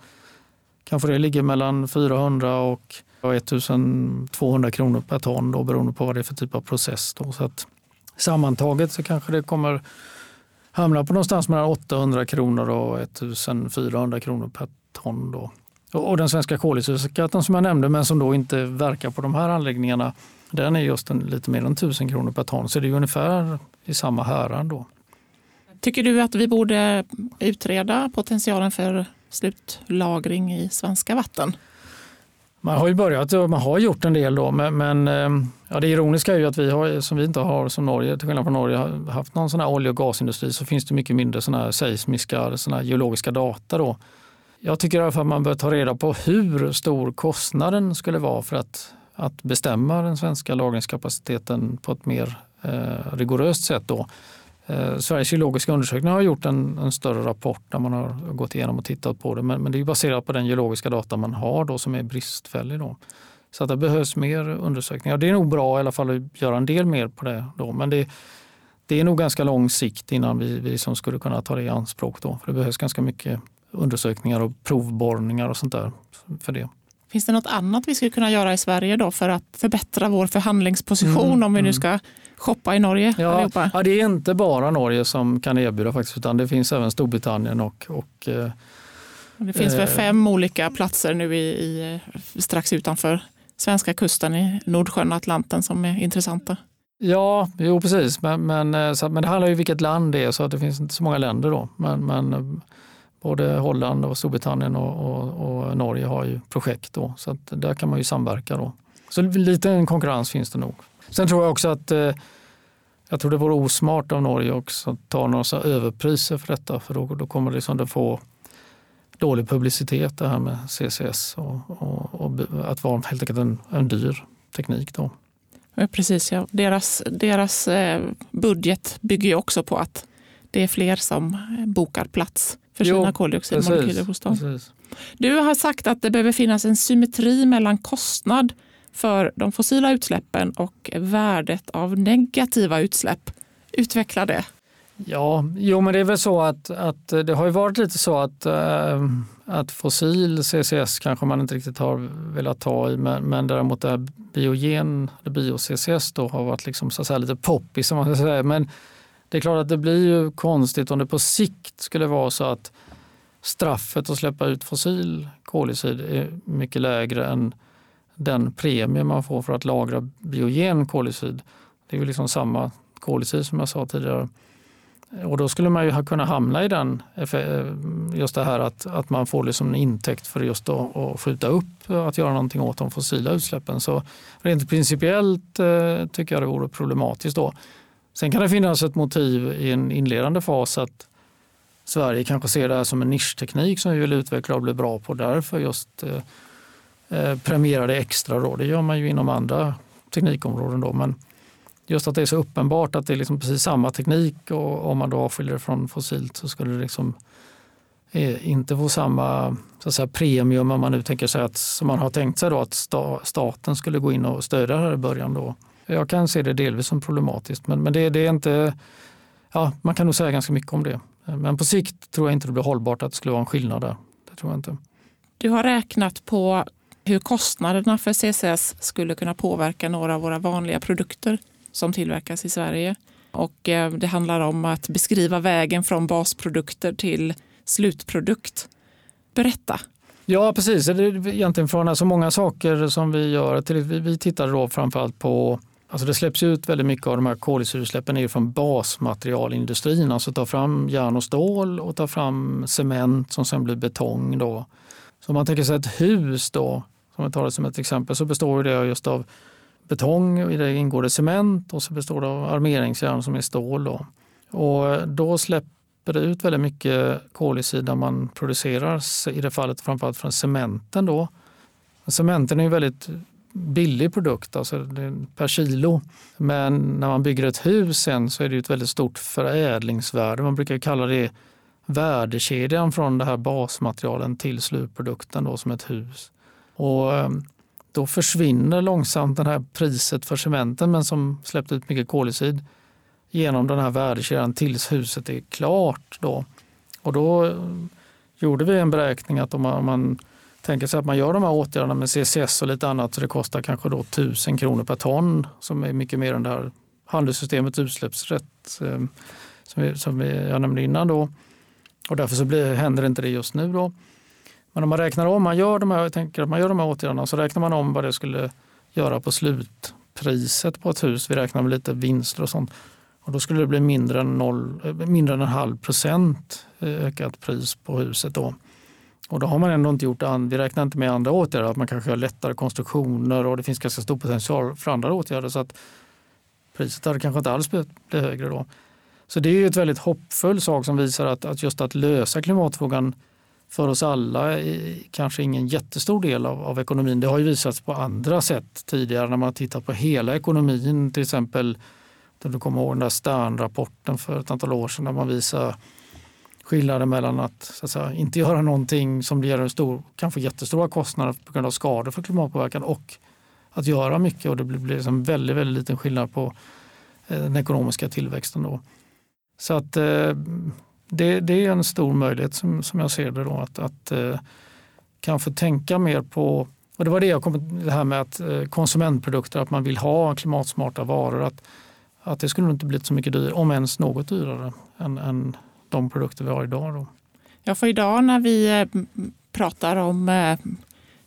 Speaker 2: kanske det ligger mellan 400 och 1200 kronor per ton då, beroende på vad det är för typ av process. Då. Så att sammantaget så kanske det kommer hamna på någonstans mellan 800 kronor och 1400 kronor per ton. Då. Och den svenska koldioxidskatten som jag nämnde men som då inte verkar på de här anläggningarna den är just en, lite mer än 1000 kronor per ton så det är ungefär i samma härad. Då.
Speaker 1: Tycker du att vi borde utreda potentialen för slutlagring i svenska vatten?
Speaker 2: Man har ju börjat och man har gjort en del då, men, men eh, ja, det ironiska är ju att vi har, som vi inte har som Norge, till skillnad från Norge, har haft någon sån här olje och gasindustri så finns det mycket mindre såna här seismiska, såna här geologiska data. Då. Jag tycker i alla fall att man bör ta reda på hur stor kostnaden skulle vara för att, att bestämma den svenska lagringskapaciteten på ett mer eh, rigoröst sätt. Då. Eh, Sveriges geologiska undersökning har gjort en, en, större rapport där man har gått igenom och tittat på det. Men, men det är baserat på den geologiska data man har då, som är bristfällig. Då. Så att det behövs mer undersökningar. Det är nog bra i alla fall att göra en del mer på det. Då. Men det, det är nog ganska lång sikt innan vi, vi som skulle kunna ta det i anspråk. Då. För det behövs ganska mycket undersökningar och provborrningar och sånt där för det.
Speaker 1: Finns det något annat vi skulle kunna göra i Sverige då för att förbättra vår förhandlingsposition mm, om vi nu mm. ska shoppa i Norge?
Speaker 2: Ja, ja, det är inte bara Norge som kan erbjuda faktiskt, utan det finns även Storbritannien och, och
Speaker 1: eh, det finns väl eh, fem olika platser nu i, i, strax utanför svenska kusten i Nordsjön och Atlanten som är intressanta.
Speaker 2: Ja, jo precis. Men, men, eh, så, men det handlar ju om vilket land det är så att det finns inte så många länder då. Men, men både Holland och Storbritannien och, och, och, Norge har ju projekt då. Så att där kan man ju samverka då. Så lite konkurrens finns det nog. Sen tror jag också att eh, jag tror det vore osmart av Norge också att ta några överpriser för detta. För då, då kommer det liksom att få dålig publicitet det här med CCS och, och, och att vara helt enkelt en, en dyr teknik. Då.
Speaker 1: Precis, ja. Deras, deras eh, budget bygger ju också på att det är fler som bokar plats för jo, sina koldioxidmolekyler hos dem. Precis. Du har sagt att det behöver finnas en symmetri mellan kostnad för de fossila utsläppen och värdet av negativa utsläpp. Utveckla det.
Speaker 2: Ja, jo men det är väl så att, att det har ju varit lite så att, äh, att fossil CCS kanske man inte riktigt har velat ta i men, men däremot det biogen, bio-CCS då har varit liksom så att säga lite poppis. Som man ska säga. Men det är klart att det blir ju konstigt om det på sikt skulle vara så att straffet att släppa ut fossil koldioxid är mycket lägre än den premie man får för att lagra biogen koldioxid. Det är ju liksom samma koldioxid som jag sa tidigare. Och då skulle man ju kunna hamna i den, eh, just det här att, att man får liksom en intäkt för just att, att skjuta upp att göra någonting åt de fossila utsläppen. Så rent principiellt eh, tycker jag det vore problematiskt då. Sen kan det finnas ett motiv i en inledande fas att Sverige kanske ser det här som en nischteknik som vi vill utveckla och bli bra på. Därför just eh, eh, premiera det extra. Då. Det gör man ju inom andra teknikområden. Då. Men just att det är så uppenbart att det är liksom precis samma teknik och om man då avskiljer det från fossilt så skulle det liksom eh, inte få samma så att säga, premium om man nu tänker sig att som man har tänkt sig då att staten skulle gå in och stödja det här i början. Då. Jag kan se det delvis som problematiskt men, men det, det är inte, ja, man kan nog säga ganska mycket om det. Eh, men på sikt tror jag inte det blir hållbart att det skulle vara en skillnad där. Det tror jag inte.
Speaker 1: Du har räknat på hur kostnaderna för CCS skulle kunna påverka några av våra vanliga produkter som tillverkas i Sverige. Och eh, det handlar om att beskriva vägen från basprodukter till slutprodukt. Berätta.
Speaker 2: Ja, precis. Det är egentligen från alltså många saker som vi gör. Vi tittar då framförallt på Alltså det släpps ut väldigt mycket av de här koldioxidutsläppen från basmaterialindustrin, alltså ta fram järn och stål och ta fram cement som sen blir betong. Då. Så om man tänker sig ett hus då, om vi tar det som ett exempel, så består det just av betong, i det ingår det cement och så består det av armeringsjärn som är stål. Då. Och då släpper det ut väldigt mycket koldioxid när man producerar, i det fallet framförallt från cementen. Då. Cementen är en väldigt billig produkt, alltså per kilo. Men när man bygger ett hus sen så är det ett väldigt stort förädlingsvärde. Man brukar kalla det värdekedjan från det här basmaterialen till slutprodukten då, som ett hus. Och ehm, då försvinner långsamt det här priset för cementen men som släppte ut mycket koldioxid genom den här värdekedjan tills huset är klart. Då. Och då eh, gjorde vi en beräkning att om man, om man tänker sig att man gör de här åtgärderna med CCS och lite annat så det kostar kanske då 1000 kronor per ton som är mycket mer än det här handelssystemets utsläppsrätt eh, som, vi, som vi, jag nämnde innan. Då. Och därför så blir, händer inte det just nu. Då. Men om man räknar om, man gör de här, jag tänker att man gör de här åtgärderna så räknar man om vad det skulle göra på slutpriset på ett hus. Vi räknar med lite vinster och sånt. Och då skulle det bli mindre än, noll, eh, mindre än en halv procent eh, ökat pris på huset. Då. Och då har man ändå inte gjort, vi räknar inte med andra åtgärder, att man kanske har lättare konstruktioner och det finns ganska stor potential för andra åtgärder. Så att priset hade kanske inte alls blivit högre då. Så det är ett väldigt hoppfull sak som visar att, att just att lösa klimatfrågan för oss alla kanske ingen jättestor del av, av ekonomin. Det har ju visats på andra sätt tidigare när man tittar tittat på hela ekonomin. Till exempel, du kommer ihåg den där Stern-rapporten för ett antal år sedan där man visar skillnaden mellan att, så att säga, inte göra någonting som ger en stor, kanske jättestora kostnader på grund av skador för klimatpåverkan och att göra mycket och det blir, blir liksom väldigt, väldigt liten skillnad på eh, den ekonomiska tillväxten. Då. Så att eh, det, det, är en stor möjlighet som, som jag ser det då att, att eh, kanske tänka mer på och det var det jag kom det här med att eh, konsumentprodukter, att man vill ha klimatsmarta varor. Att, att det skulle inte blivit så mycket dyrare, om ens något dyrare än, än de produkter vi har idag. Då.
Speaker 1: Ja, för idag när vi eh, pratar om eh,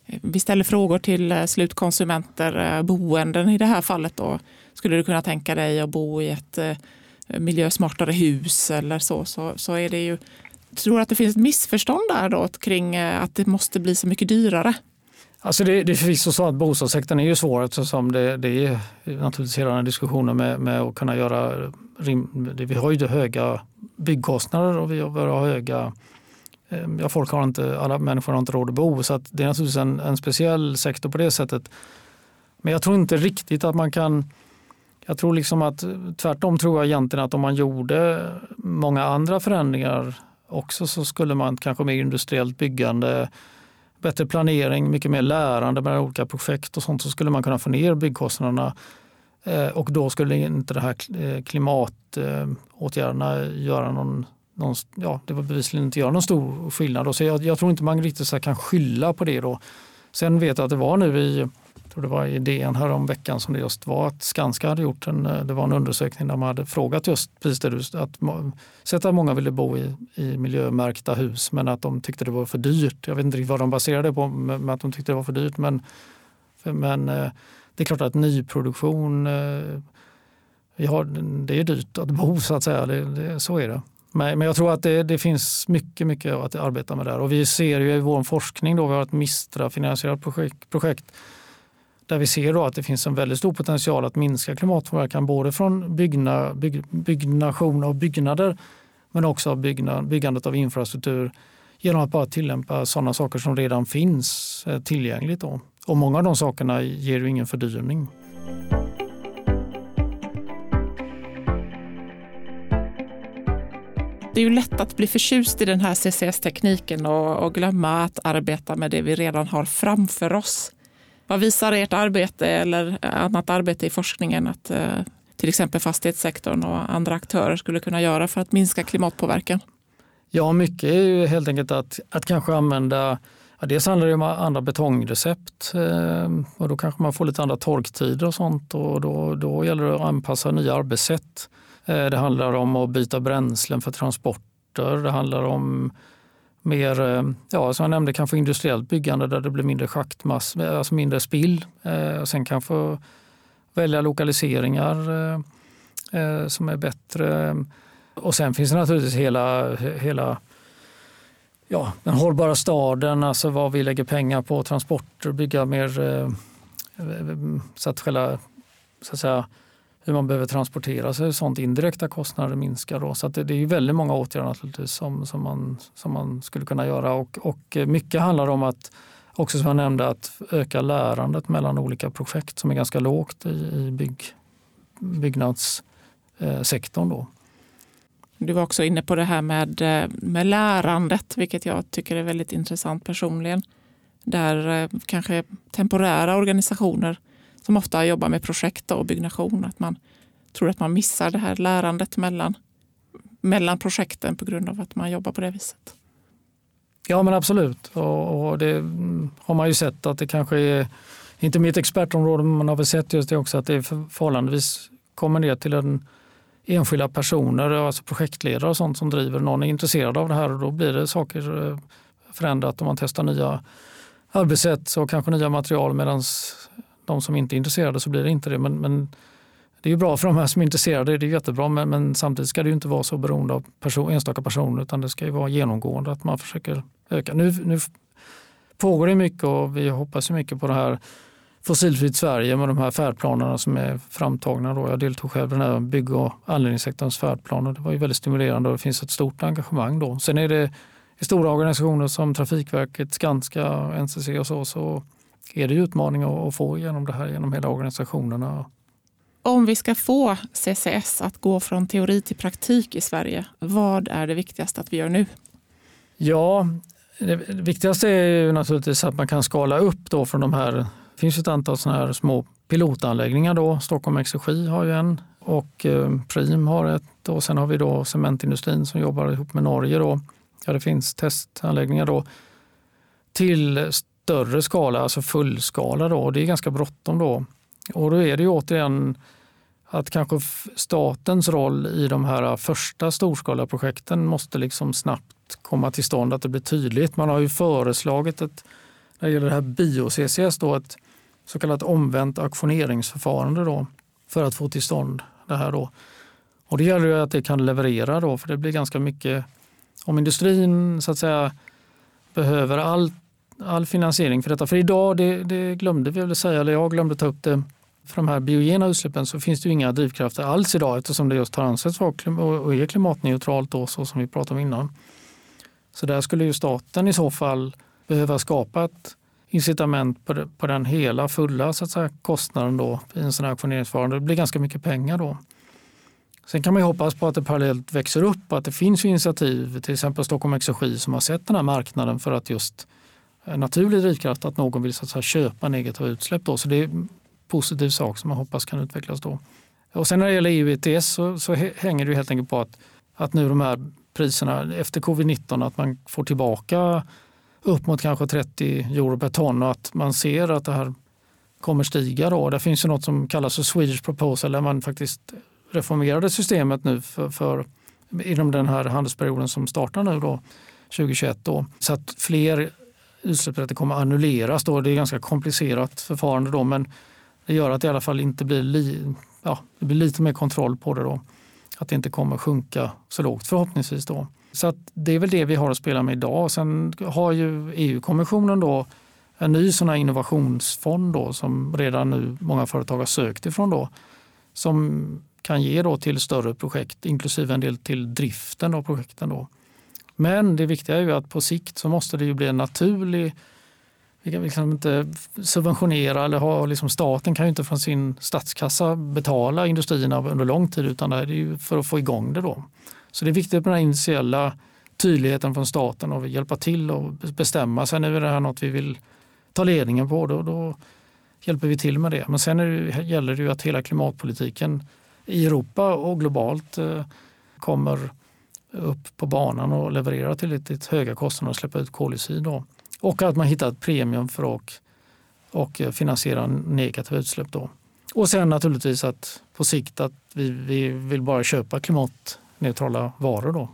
Speaker 1: vi ställer frågor till eh, slutkonsumenter, boenden i det här fallet. Då. Skulle du kunna tänka dig att bo i ett miljösmartare hus eller så, så, så är det ju Tror du att det finns ett missförstånd där då kring eh, att det måste bli så mycket dyrare?
Speaker 2: Alltså det, det är förvisso så att bostadssektorn är ju svår eftersom det, det är naturligtvis hela den diskussionen med, med att kunna göra rim, vi har ju höga byggkostnader och vi har höga eh, Ja, folk har inte, alla människor har inte råd att bo så att det är naturligtvis en, en speciell sektor på det sättet. Men jag tror inte riktigt att man kan jag tror liksom att tvärtom tror jag egentligen att om man gjorde många andra förändringar också så skulle man kanske mer industriellt byggande, bättre planering, mycket mer lärande mellan olika projekt och sånt så skulle man kunna få ner byggkostnaderna eh, och då skulle inte de här eh, klimatåtgärderna eh, göra någon, någon ja, det var bevisligen inte göra någon stor skillnad. Så jag, jag tror inte man riktigt så kan skylla på det. Då. Sen vet jag att det var nu i, jag tror det var i DN här veckan som det just var att Skanska hade gjort en, eh, det var en undersökning där man hade frågat just precis det du, att, sett att många ville bo i, i miljömärkta hus men att de tyckte det var för dyrt. Jag vet inte riktigt vad de baserade det på, med att de tyckte det var för dyrt. Men, men eh, det är klart att nyproduktion, eh, vi har, det är dyrt att bo så att säga. Det, det, så är det. Men, men jag tror att det, det, finns mycket, mycket att arbeta med där. Och vi ser ju i vår forskning, då, vi har ett Mistra-finansierat projekt, projekt där vi ser då att det finns en väldigt stor potential att minska klimatpåverkan både från byggna, bygg, byggnation av byggnader men också byggnad, byggandet av infrastruktur genom att bara tillämpa sådana saker som redan finns eh, tillgängligt. Då. Och många av de sakerna ger ju ingen fördyring.
Speaker 1: Det är ju lätt att bli förtjust i den här CCS-tekniken och, och glömma att arbeta med det vi redan har framför oss. Vad visar ert arbete eller eh, annat arbete i forskningen att eh, till exempel fastighetssektorn och andra aktörer skulle kunna göra för att minska klimatpåverkan?
Speaker 2: Ja, mycket är ju helt enkelt att, att kanske använda Ja, dels handlar det om andra betongrecept eh, och då kanske man får lite andra torktider och sånt och då, då gäller det att anpassa nya arbetssätt. Det handlar om att byta bränslen för transporter. Det handlar om mer, eh, ja, som jag nämnde, kanske industriellt byggande där det blir mindre schaktmass, eh, alltså mindre spill. Eh, sen kanske välja lokaliseringar eh, som är bättre. Och sen finns det naturligtvis hela, hela ja, den hållbara staden, alltså vad vi lägger pengar på, transporter, bygga mer så att själva så att säga, hur man behöver transportera sig, sånt indirekta kostnader minskar. Då. Så det, det, är väldigt många åtgärder naturligtvis som, som, man, som man skulle kunna göra och, och eh, mycket handlar om att också som jag nämnde att öka lärandet mellan olika projekt som är ganska lågt i, i bygg, byggnadssektorn. Eh, då.
Speaker 1: Du var också inne på det här med, eh, med lärandet, vilket jag tycker är väldigt intressant personligen. Där kanske temporära organisationer som ofta jobbar med projekt och byggnation. Att man tror att man missar det här lärandet mellan, mellan projekten på grund av att man jobbar på det viset.
Speaker 2: Ja men absolut och, och det mm, har man ju sett att det kanske är, inte mitt expertområde, men man har väl sett just det också att det är förhållandevis kommer ner till en enskilda personer, alltså projektledare och sånt som driver. Någon är intresserad av det här och då blir det saker eh, förändrat om man testar nya arbetssätt och kanske nya material medan de som inte är intresserade så blir det inte det. Men, men det är ju bra för de här som är intresserade, det är jättebra men, men samtidigt ska det inte vara så beroende av person, enstaka personer utan det ska ju vara genomgående att man försöker öka. Nu, nu pågår det mycket och vi hoppas mycket på det här Fossilfritt Sverige med de här färdplanerna som är framtagna. Då. Jag deltog själv i den här bygg och anläggningssektorns färdplan och det var ju väldigt stimulerande och det finns ett stort engagemang. Då. Sen är det i stora organisationer som Trafikverket, Skanska, NCC och så, så är det utmaning att få igenom det här genom hela organisationerna.
Speaker 1: Om vi ska få CCS att gå från teori till praktik i Sverige, vad är det viktigaste att vi gör nu?
Speaker 2: Ja, det viktigaste är ju naturligtvis att man kan skala upp då från de här, det finns ett antal sådana här små pilotanläggningar då, Stockholm Exergi har ju en och eh, Prim har ett och sen har vi då cementindustrin som jobbar ihop med Norge då. Ja, det finns testanläggningar då till större skala, alltså fullskala. Då. Det är ganska bråttom då. Och då är det ju återigen att kanske statens roll i de här första storskaliga projekten måste liksom snabbt komma till stånd, att det blir tydligt. Man har ju föreslagit ett, när det gäller det här bio-CCS, då, ett så kallat omvänt auktioneringsförfarande då, för att få till stånd det här. Då. Och det gäller ju att det kan leverera då, för det blir ganska mycket, om industrin så att säga behöver allt all finansiering för detta. För idag, det, det glömde vi väl säga, eller jag glömde ta upp det, för de här biogena utsläppen så finns det ju inga drivkrafter alls idag eftersom det just har ansetts vara och är klimatneutralt då, så som vi pratade om innan. Så där skulle ju staten i så fall behöva skapa ett incitament på, det, på den hela fulla så att säga, kostnaden då i en sån här auktioneringsförfarande. Det blir ganska mycket pengar då. Sen kan man ju hoppas på att det parallellt växer upp, att det finns initiativ, till exempel Stockholm Exergi som har sett den här marknaden för att just naturlig drivkraft att någon vill så att säga, köpa negativa utsläpp. Då. Så det är en positiv sak som man hoppas kan utvecklas då. Och sen när det gäller EU ETS så, så hänger det helt enkelt på att, att nu de här priserna efter covid-19 att man får tillbaka upp mot kanske 30 euro per ton och att man ser att det här kommer stiga. Då. Det finns ju något som kallas för Swedish proposal där man faktiskt reformerade systemet nu för, för inom den här handelsperioden som startar nu då 2021 då, så att fler utsläppsrätter kommer att annulleras. Då. Det är ett ganska komplicerat förfarande då, men det gör att det i alla fall inte blir, li, ja, det blir lite mer kontroll på det. Då. Att det inte kommer sjunka så lågt förhoppningsvis. Då. Så att det är väl det vi har att spela med idag. Sen har ju EU-kommissionen då en ny sån innovationsfond då, som redan nu många företag har sökt ifrån. Då, som kan ge då till större projekt, inklusive en del till driften av projekten. Då. Men det viktiga är ju att på sikt så måste det ju bli en naturlig vi kan liksom inte subventionera eller ha, liksom staten kan ju inte från sin statskassa betala industrierna under lång tid utan det är ju för att få igång det då. Så det är viktigt med den initiella tydligheten från staten och hjälpa till och bestämma. Sen är det här något vi vill ta ledningen på. Då, då hjälper vi till med det. Men sen det, gäller det ju att hela klimatpolitiken i Europa och globalt eh, kommer upp på banan och levererar till lite höga kostnader och släppa ut koldioxid. Då. Och att man hittar ett premium för att och finansiera negativa utsläpp. Då. Och sen naturligtvis att på sikt att vi, vi vill bara köpa klimatneutrala varor. Då.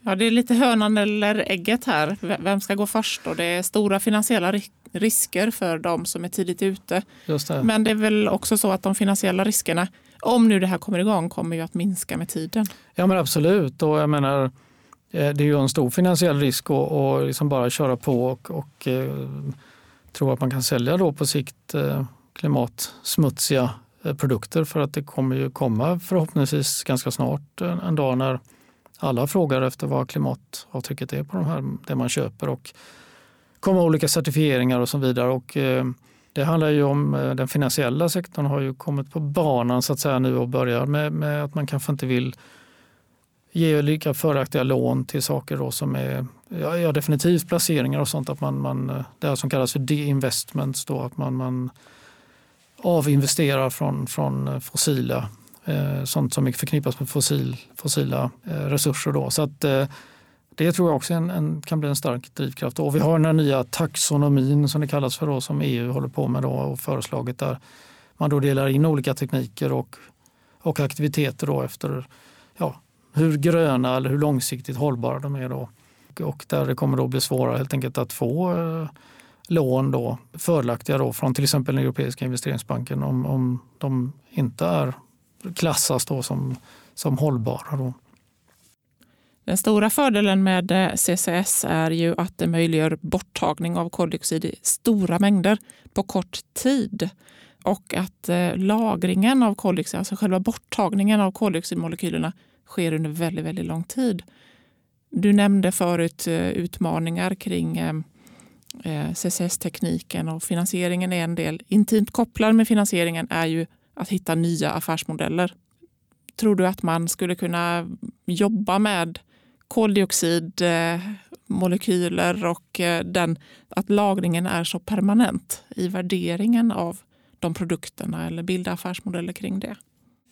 Speaker 1: Ja, det är lite hönan eller ägget här. Vem ska gå först? Och det är stora finansiella risker för de som är tidigt ute. Det. Men det är väl också så att de finansiella riskerna, om nu det här kommer igång, kommer ju att minska med tiden.
Speaker 2: Ja men absolut. Och jag menar, eh, det är ju en stor finansiell risk att liksom bara köra på och, och eh, tro att man kan sälja då på sikt eh, klimatsmutsiga eh, produkter för att det kommer ju komma förhoppningsvis ganska snart en, en dag när alla frågar efter vad klimatavtrycket är på de här, det man köper och kommer olika certifieringar och så vidare. Och, eh, det handlar ju om eh, den finansiella sektorn har ju kommit på banan så att säga nu och börjar med, med att man kanske inte vill ge lika föraktiga lån till saker då som är ja, ja, definitivt placeringar och sånt. Att man, man, eh, det här som kallas för de-investments, då, att man, man avinvesterar från, från eh, fossila eh, sånt som är förknippas med fossil, fossila eh, resurser. Då. Så att, eh, det tror jag också en, en, kan bli en stark drivkraft. Och vi har den här nya taxonomin som det kallas för då, som EU håller på med då, och föreslagit där man då delar in olika tekniker och, och aktiviteter då efter ja, hur gröna eller hur långsiktigt hållbara de är. Då. Och där det kommer då bli svårare helt enkelt att få eh, lån då, fördelaktiga då, från till exempel den Europeiska investeringsbanken om, om de inte är klassas då som, som hållbara. Då.
Speaker 1: Den stora fördelen med eh, CCS är ju att det möjliggör borttagning av koldioxid i stora mängder på kort tid och att eh, lagringen av koldioxid, alltså själva borttagningen av koldioxidmolekylerna sker under väldigt, väldigt lång tid. Du nämnde förut eh, utmaningar kring CCS-tekniken och finansieringen är en del. Intimt kopplad med finansieringen är ju att hitta nya affärsmodeller. Tror du att man skulle kunna jobba med koldioxidmolekyler eh, och eh, den, att lagringen är så permanent i värderingen av de produkterna eller bilda affärsmodeller kring det?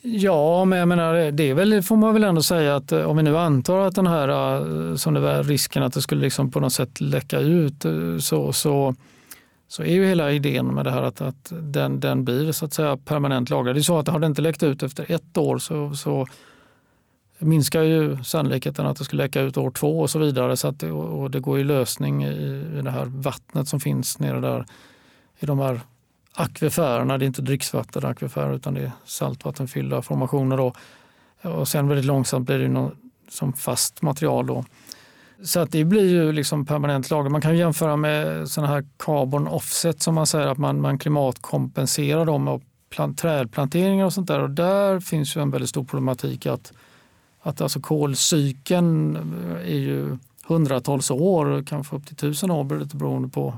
Speaker 2: Ja, men jag menar, det är väl, får man väl ändå säga att eh, om vi nu antar att den här som det var risken att det skulle liksom på något sätt läcka ut så, så så är ju hela idén med det här att, att den, den blir så att säga permanent lagrad. Det är så att har det inte läckt ut efter ett år så, så minskar ju sannolikheten att det skulle läcka ut år två och så vidare. Så att det, och det går i lösning i, i det här vattnet som finns nere där i de här akvifärerna. Det är inte dricksvatten akviferer utan det är saltvattenfyllda formationer. Då. Och sen väldigt långsamt blir det någon, som fast material. Då. Så att det blir ju liksom permanent lager. Man kan jämföra med sådana här carbon offset som man säger att man, man klimatkompenserar dem och plant, trädplanteringar och sånt där. Och där finns ju en väldigt stor problematik att, att alltså kolcykeln är ju hundratals år, kanske upp till tusen år lite beroende på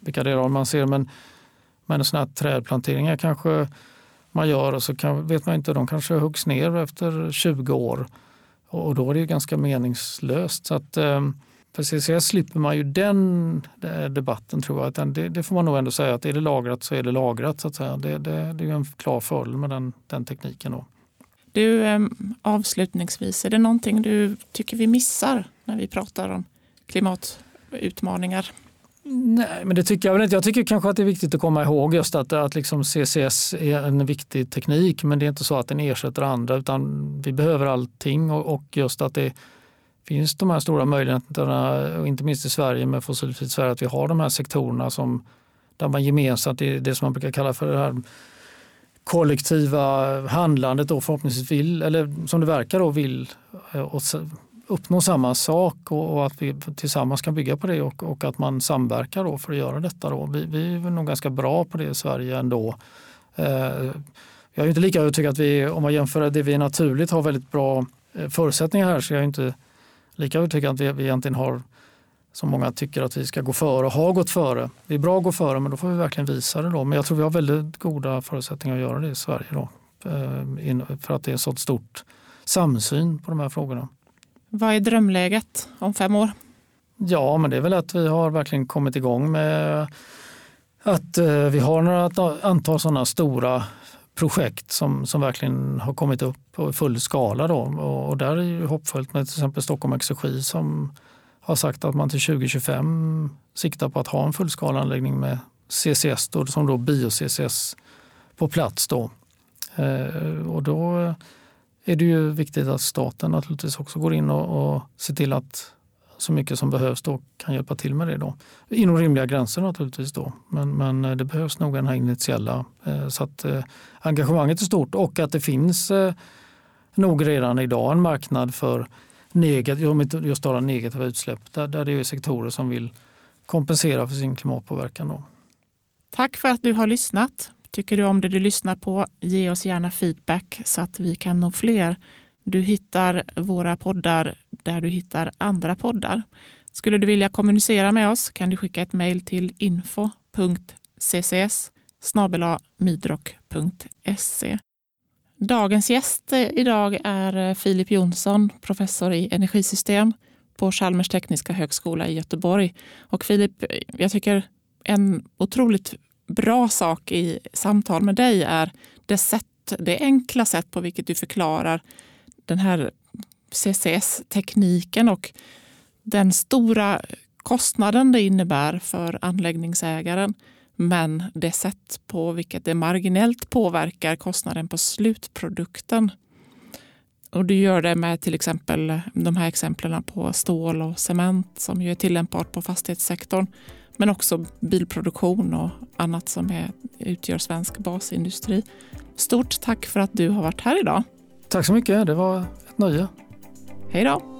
Speaker 2: vilka delar man ser. Men, men sådana här trädplanteringar kanske man gör och så kan, vet man inte, de kanske huggs ner efter 20 år. Och då är det ganska meningslöst. Så att, eh, för CCS slipper man ju den eh, debatten tror jag. Det, det, får man nog ändå säga att är det lagrat så är det lagrat. Så att säga. Det, det, det är en klar fördel med den, den tekniken. Då.
Speaker 1: Du, ehm, avslutningsvis, är det någonting du tycker vi missar när vi pratar om klimatutmaningar?
Speaker 2: Nej, men det tycker jag väl inte. Jag tycker kanske att det är viktigt att komma ihåg just att, att liksom CCS är en viktig teknik men det är inte så att den ersätter andra utan vi behöver allting och, och just att det finns de här stora möjligheterna, inte minst i Sverige med fossilfritt Sverige, att vi har de här sektorerna som där man gemensamt, det, det som man brukar kalla för det här kollektiva handlandet då förhoppningsvis vill, eller som det verkar då vill eh, uppnå samma sak och, att vi tillsammans kan bygga på det och, och att man samverkar då för att göra detta. Då. Vi, vi är nog ganska bra på det i Sverige ändå. Eh, jag är inte lika övertygad att vi, om man jämför det vi naturligt har väldigt bra eh, förutsättningar här, så jag är inte lika övertygad att vi, vi egentligen har som många tycker att vi ska gå före och har gått före. Det är bra att gå före men då får vi verkligen visa det. Då. Men jag tror vi har väldigt goda förutsättningar att göra det i Sverige då, eh, för att det är så stort samsyn på de här frågorna.
Speaker 1: Vad är drömläget om fem år?
Speaker 2: Ja, men det är väl att vi har verkligen kommit igång med att eh, vi har några antal sådana stora projekt som, som verkligen har kommit upp på full skala. Då. Och där är ju hoppfullt med till exempel Stockholm Exergi som har sagt att man till 2025 siktar på att ha en fullskaleanläggning med CCS, då, som då bio-CCS på plats. Då. Eh, och då är det ju viktigt att staten naturligtvis också går in och, och ser till att så mycket som behövs då kan hjälpa till med det. Då. Inom rimliga gränser naturligtvis. Då. Men, men eh, det behövs nog den här initiella eh, så att eh, engagemanget är stort och att det finns eh, nog redan idag en marknad för negativ, just talar negativa utsläpp där, där det är sektorer som vill kompensera för sin klimatpåverkan. Då.
Speaker 1: Tack för att du har lyssnat. Tycker du om det du lyssnar på, ge oss gärna feedback så att vi kan nå fler. Du hittar våra poddar där du hittar andra poddar. Skulle du vilja kommunicera med oss kan du skicka ett mejl till info.ccs midrock.se. Dagens gäst eh, idag är eh, Filip Jonsson, professor i energisystem på Chalmers tekniska högskola i Göteborg. Och Filip, eh, jag tycker en otroligt bra sak i samtal med dig är det, sätt, det enkla sätt på vilket du förklarar den här CCS-tekniken och den stora kostnaden det innebär för anläggningsägaren men det sätt på vilket det marginellt påverkar kostnaden på slutprodukten. Och du gör det med till exempel de här exemplen på stål och cement som ju är tillämpbart på fastighetssektorn. Men också bilproduktion och annat som är, utgör svensk basindustri. Stort tack för att du har varit här idag.
Speaker 2: Tack så mycket. Det var ett nöje.
Speaker 1: Hej då!